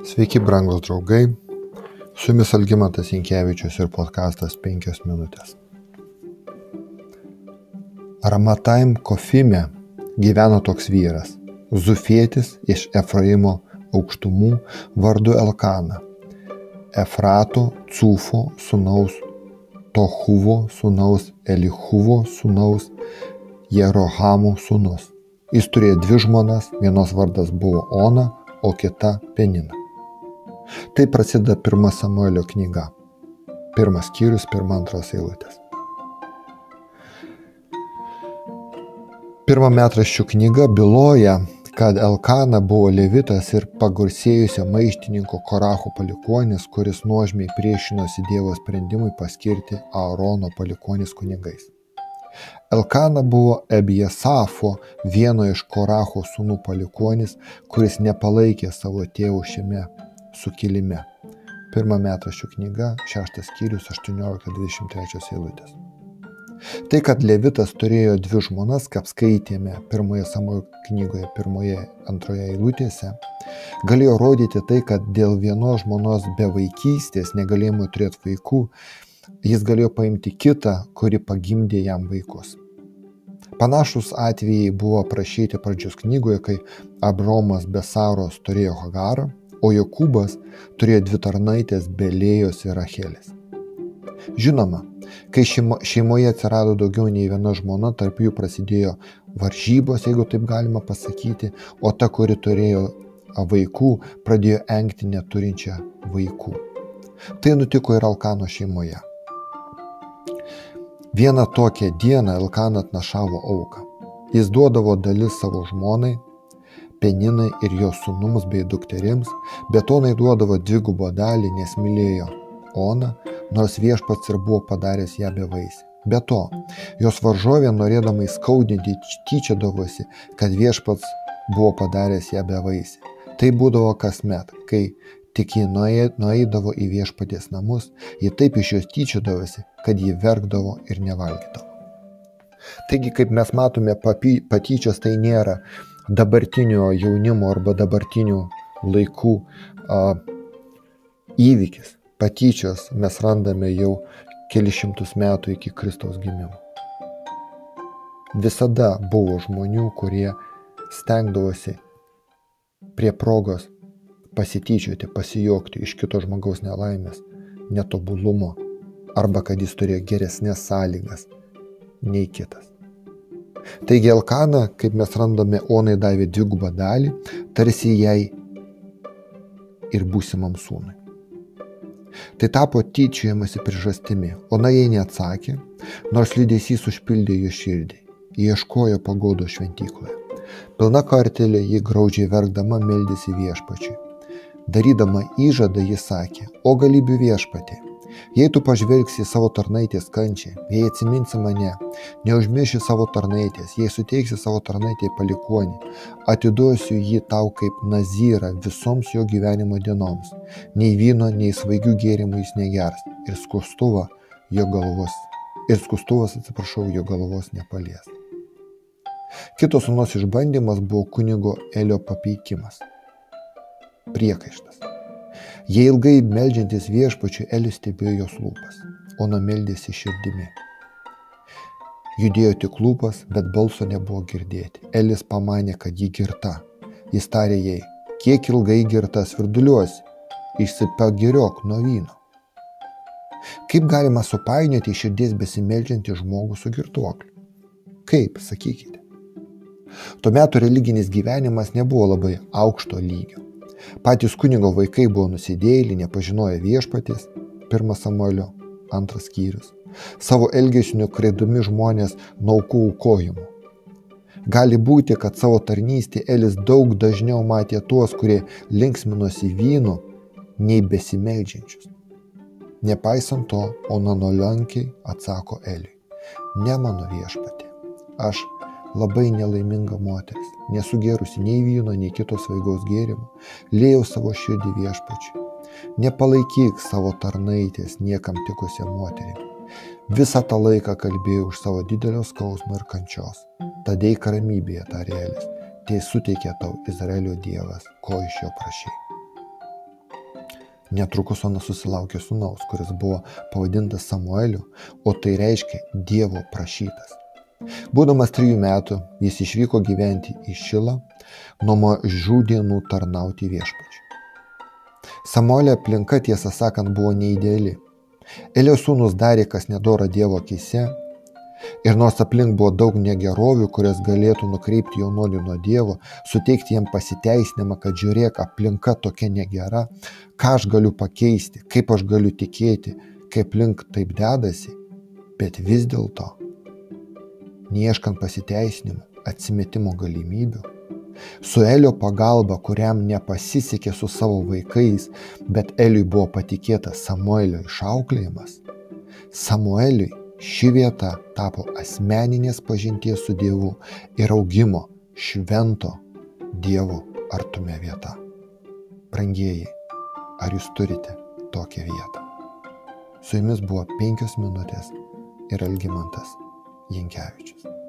Sveiki, brangūs draugai. Su jumis Algymantas Inkevičius ir podkastas 5 minutės. Ramataim Kofime gyveno toks vyras, Zufėtis iš Efraimo aukštumų vardu Elkana, Efrato Cufo sūnaus, Tohuvo sūnaus, Elihuvo sūnaus, Jerohamo sūnus. Jis turėjo dvi žmonas, vienos vardas buvo Ona, o kita Penina. Tai prasideda pirma Samuelio knyga. Pirmas skyrius, pirma antros eilutės. Pirma metraščių knyga byloja, kad Elkana buvo levitas ir pagarsėjusio maištininko Koracho palikonis, kuris nuožmiai priešinosi Dievo sprendimui paskirti Aarono palikonis kunigais. Elkana buvo Ebiesafo, vieno iš Koracho sūnų palikonis, kuris nepalaikė savo tėvų šiame sukilime. Pirma metraščių knyga, šeštas skyrius, 18-23 eilutės. Tai, kad Levitas turėjo dvi žmonas, kaip skaitėme pirmoje Samuelio knygoje, pirmoje, antroje eilutėse, galėjo rodyti tai, kad dėl vienos žmonos be vaikystės, negalėjimo turėti vaikų, jis galėjo paimti kitą, kuri pagimdė jam vaikus. Panašus atvejai buvo aprašyti pradžios knygoje, kai Abromas be Saros turėjo Hagarą, o Jokūbas turėjo dvi tarnaitės Belėjos ir Rachelės. Žinoma, kai šeimo, šeimoje atsirado daugiau nei viena žmona, tarp jų prasidėjo varžybos, jeigu taip galima pasakyti, o ta, kuri turėjo vaikų, pradėjo engti neturinčią vaikų. Tai nutiko ir Alkano šeimoje. Vieną tokią dieną Elkaną atnašavo auką. Jis duodavo dalis savo žmonai, Peninai ir jos sūnums bei dukterims, betonai duodavo dvigubą dalį, nes mylėjo Oną, nors viešpats ir buvo padaręs ją bevaisį. Be to, jos varžovė norėdama įskaudinti tyčiodavosi, kad viešpats buvo padaręs ją bevaisį. Tai būdavo kasmet, kai tik ji nueidavo į viešpaties namus, ji taip iš jos tyčiodavosi, kad ji verkdavo ir nevalgydavo. Taigi, kaip mes matome, patyčios tai nėra dabartinio jaunimo arba dabartinių laikų a, įvykis, patyčios mes randame jau kelišimtus metų iki Kristaus gimimo. Visada buvo žmonių, kurie stengdavosi prie progos pasityčioti, pasijokti iš kito žmogaus nelaimės, netobulumo arba kad jis turėjo geresnės sąlygas nei kitas. Taigi Elkana, kaip mes randame, Onai davė dvigubą dalį, tarsi jai ir būsimam sūnui. Tai tapo tyčiojamasi priežastimi. Ona jai neatsakė, nors lydesys užpildė jo širdį. Ieškojo pagodo šventykloje. Pilna kartelė jį graudžiai verkdama meldėsi viešpačiui. Darydama įžadą jis sakė, o galybių viešpatė, Jei tu pažvelgsi savo tarnaitės kančią, jei atsiminsi mane, neužmirši savo tarnaitės, jei suteiksi savo tarnaitėje palikonį, atiduosiu jį tau kaip nazyrą visoms jo gyvenimo dienoms. Nei vyno, nei svaigių gėrimų jis negers ir skustuvą jo galvos. Ir skustuvas, atsiprašau, jo galvos nepalies. Kitos sunos išbandymas buvo kunigo Elio papeikimas. Priekaištas. Jei ilgai meldžiantis viešpačiu, Elis stebėjo jos lūpas, Ona meldėsi širdimi. Judėjo tik lūpas, bet balso nebuvo girdėti. Elis pamanė, kad ji girta. Jis tarė jai, kiek ilgai girta svirduliuosi, išsipagiriok nuo vyno. Kaip galima supainioti širdies besimeldžiantį žmogų su girtuokliu? Kaip, sakykite. Tuo metu religinis gyvenimas nebuvo labai aukšto lygio. Patys kunigo vaikai buvo nusidėjėliai, nepažinoję viešpaties, pirmas Samuelio, antras skyrius. Savo elgesiu nukreidami žmonės naukų aukojimų. Gali būti, kad savo tarnystė Elis daug dažniau matė tuos, kurie linksminosi vynu, nei besimeldžiančius. Nepaisant to, ona nuolankiai atsako Eliui. Ne mano viešpatė. Aš labai nelaiminga moteris, nesugėrusi nei vyno, nei kitos svaigaus gėrimo, lėjau savo širdį viešpačiui. Nepalaikyk savo tarnaitės niekam tikusią moterį. Visą tą laiką kalbėjau už savo didelio skausmo ir kančios. Tadėk ramybėje, tarėlis, tai suteikia tau Izraelio Dievas, ko iš jo prašai. Netrukus Ona susilaukė sunaus, kuris buvo pavadintas Samueliu, o tai reiškia Dievo prašytas. Būdamas trijų metų, jis išvyko gyventi į Šilą, nuo mažų dienų tarnauti viešpačiui. Samuelio aplinka, tiesą sakant, buvo neįdėli. Elio sūnus darė, kas nedora Dievo akise, Ir nors aplink buvo daug negerovių, kurias galėtų nukreipti jaunuolį nuo Dievo, suteikti jam pasiteisinimą, kad žiūrėk, aplinka tokia negera, ką aš galiu pakeisti, kaip aš galiu tikėti, kaip link taip dedasi, bet vis dėlto, neieškant pasiteisinimų, atsimetimo galimybių, su Elio pagalba, kuriam nepasisekė su savo vaikais, bet Eliui buvo patikėtas Samuelio išauklėjimas, Samueliui ši vieta tapo asmeninės pažinties su Dievu ir augimo švento Dievo artume vieta. Brangieji, ar jūs turite tokią vietą? Su jumis buvo penkios minutės ir Yin Coach.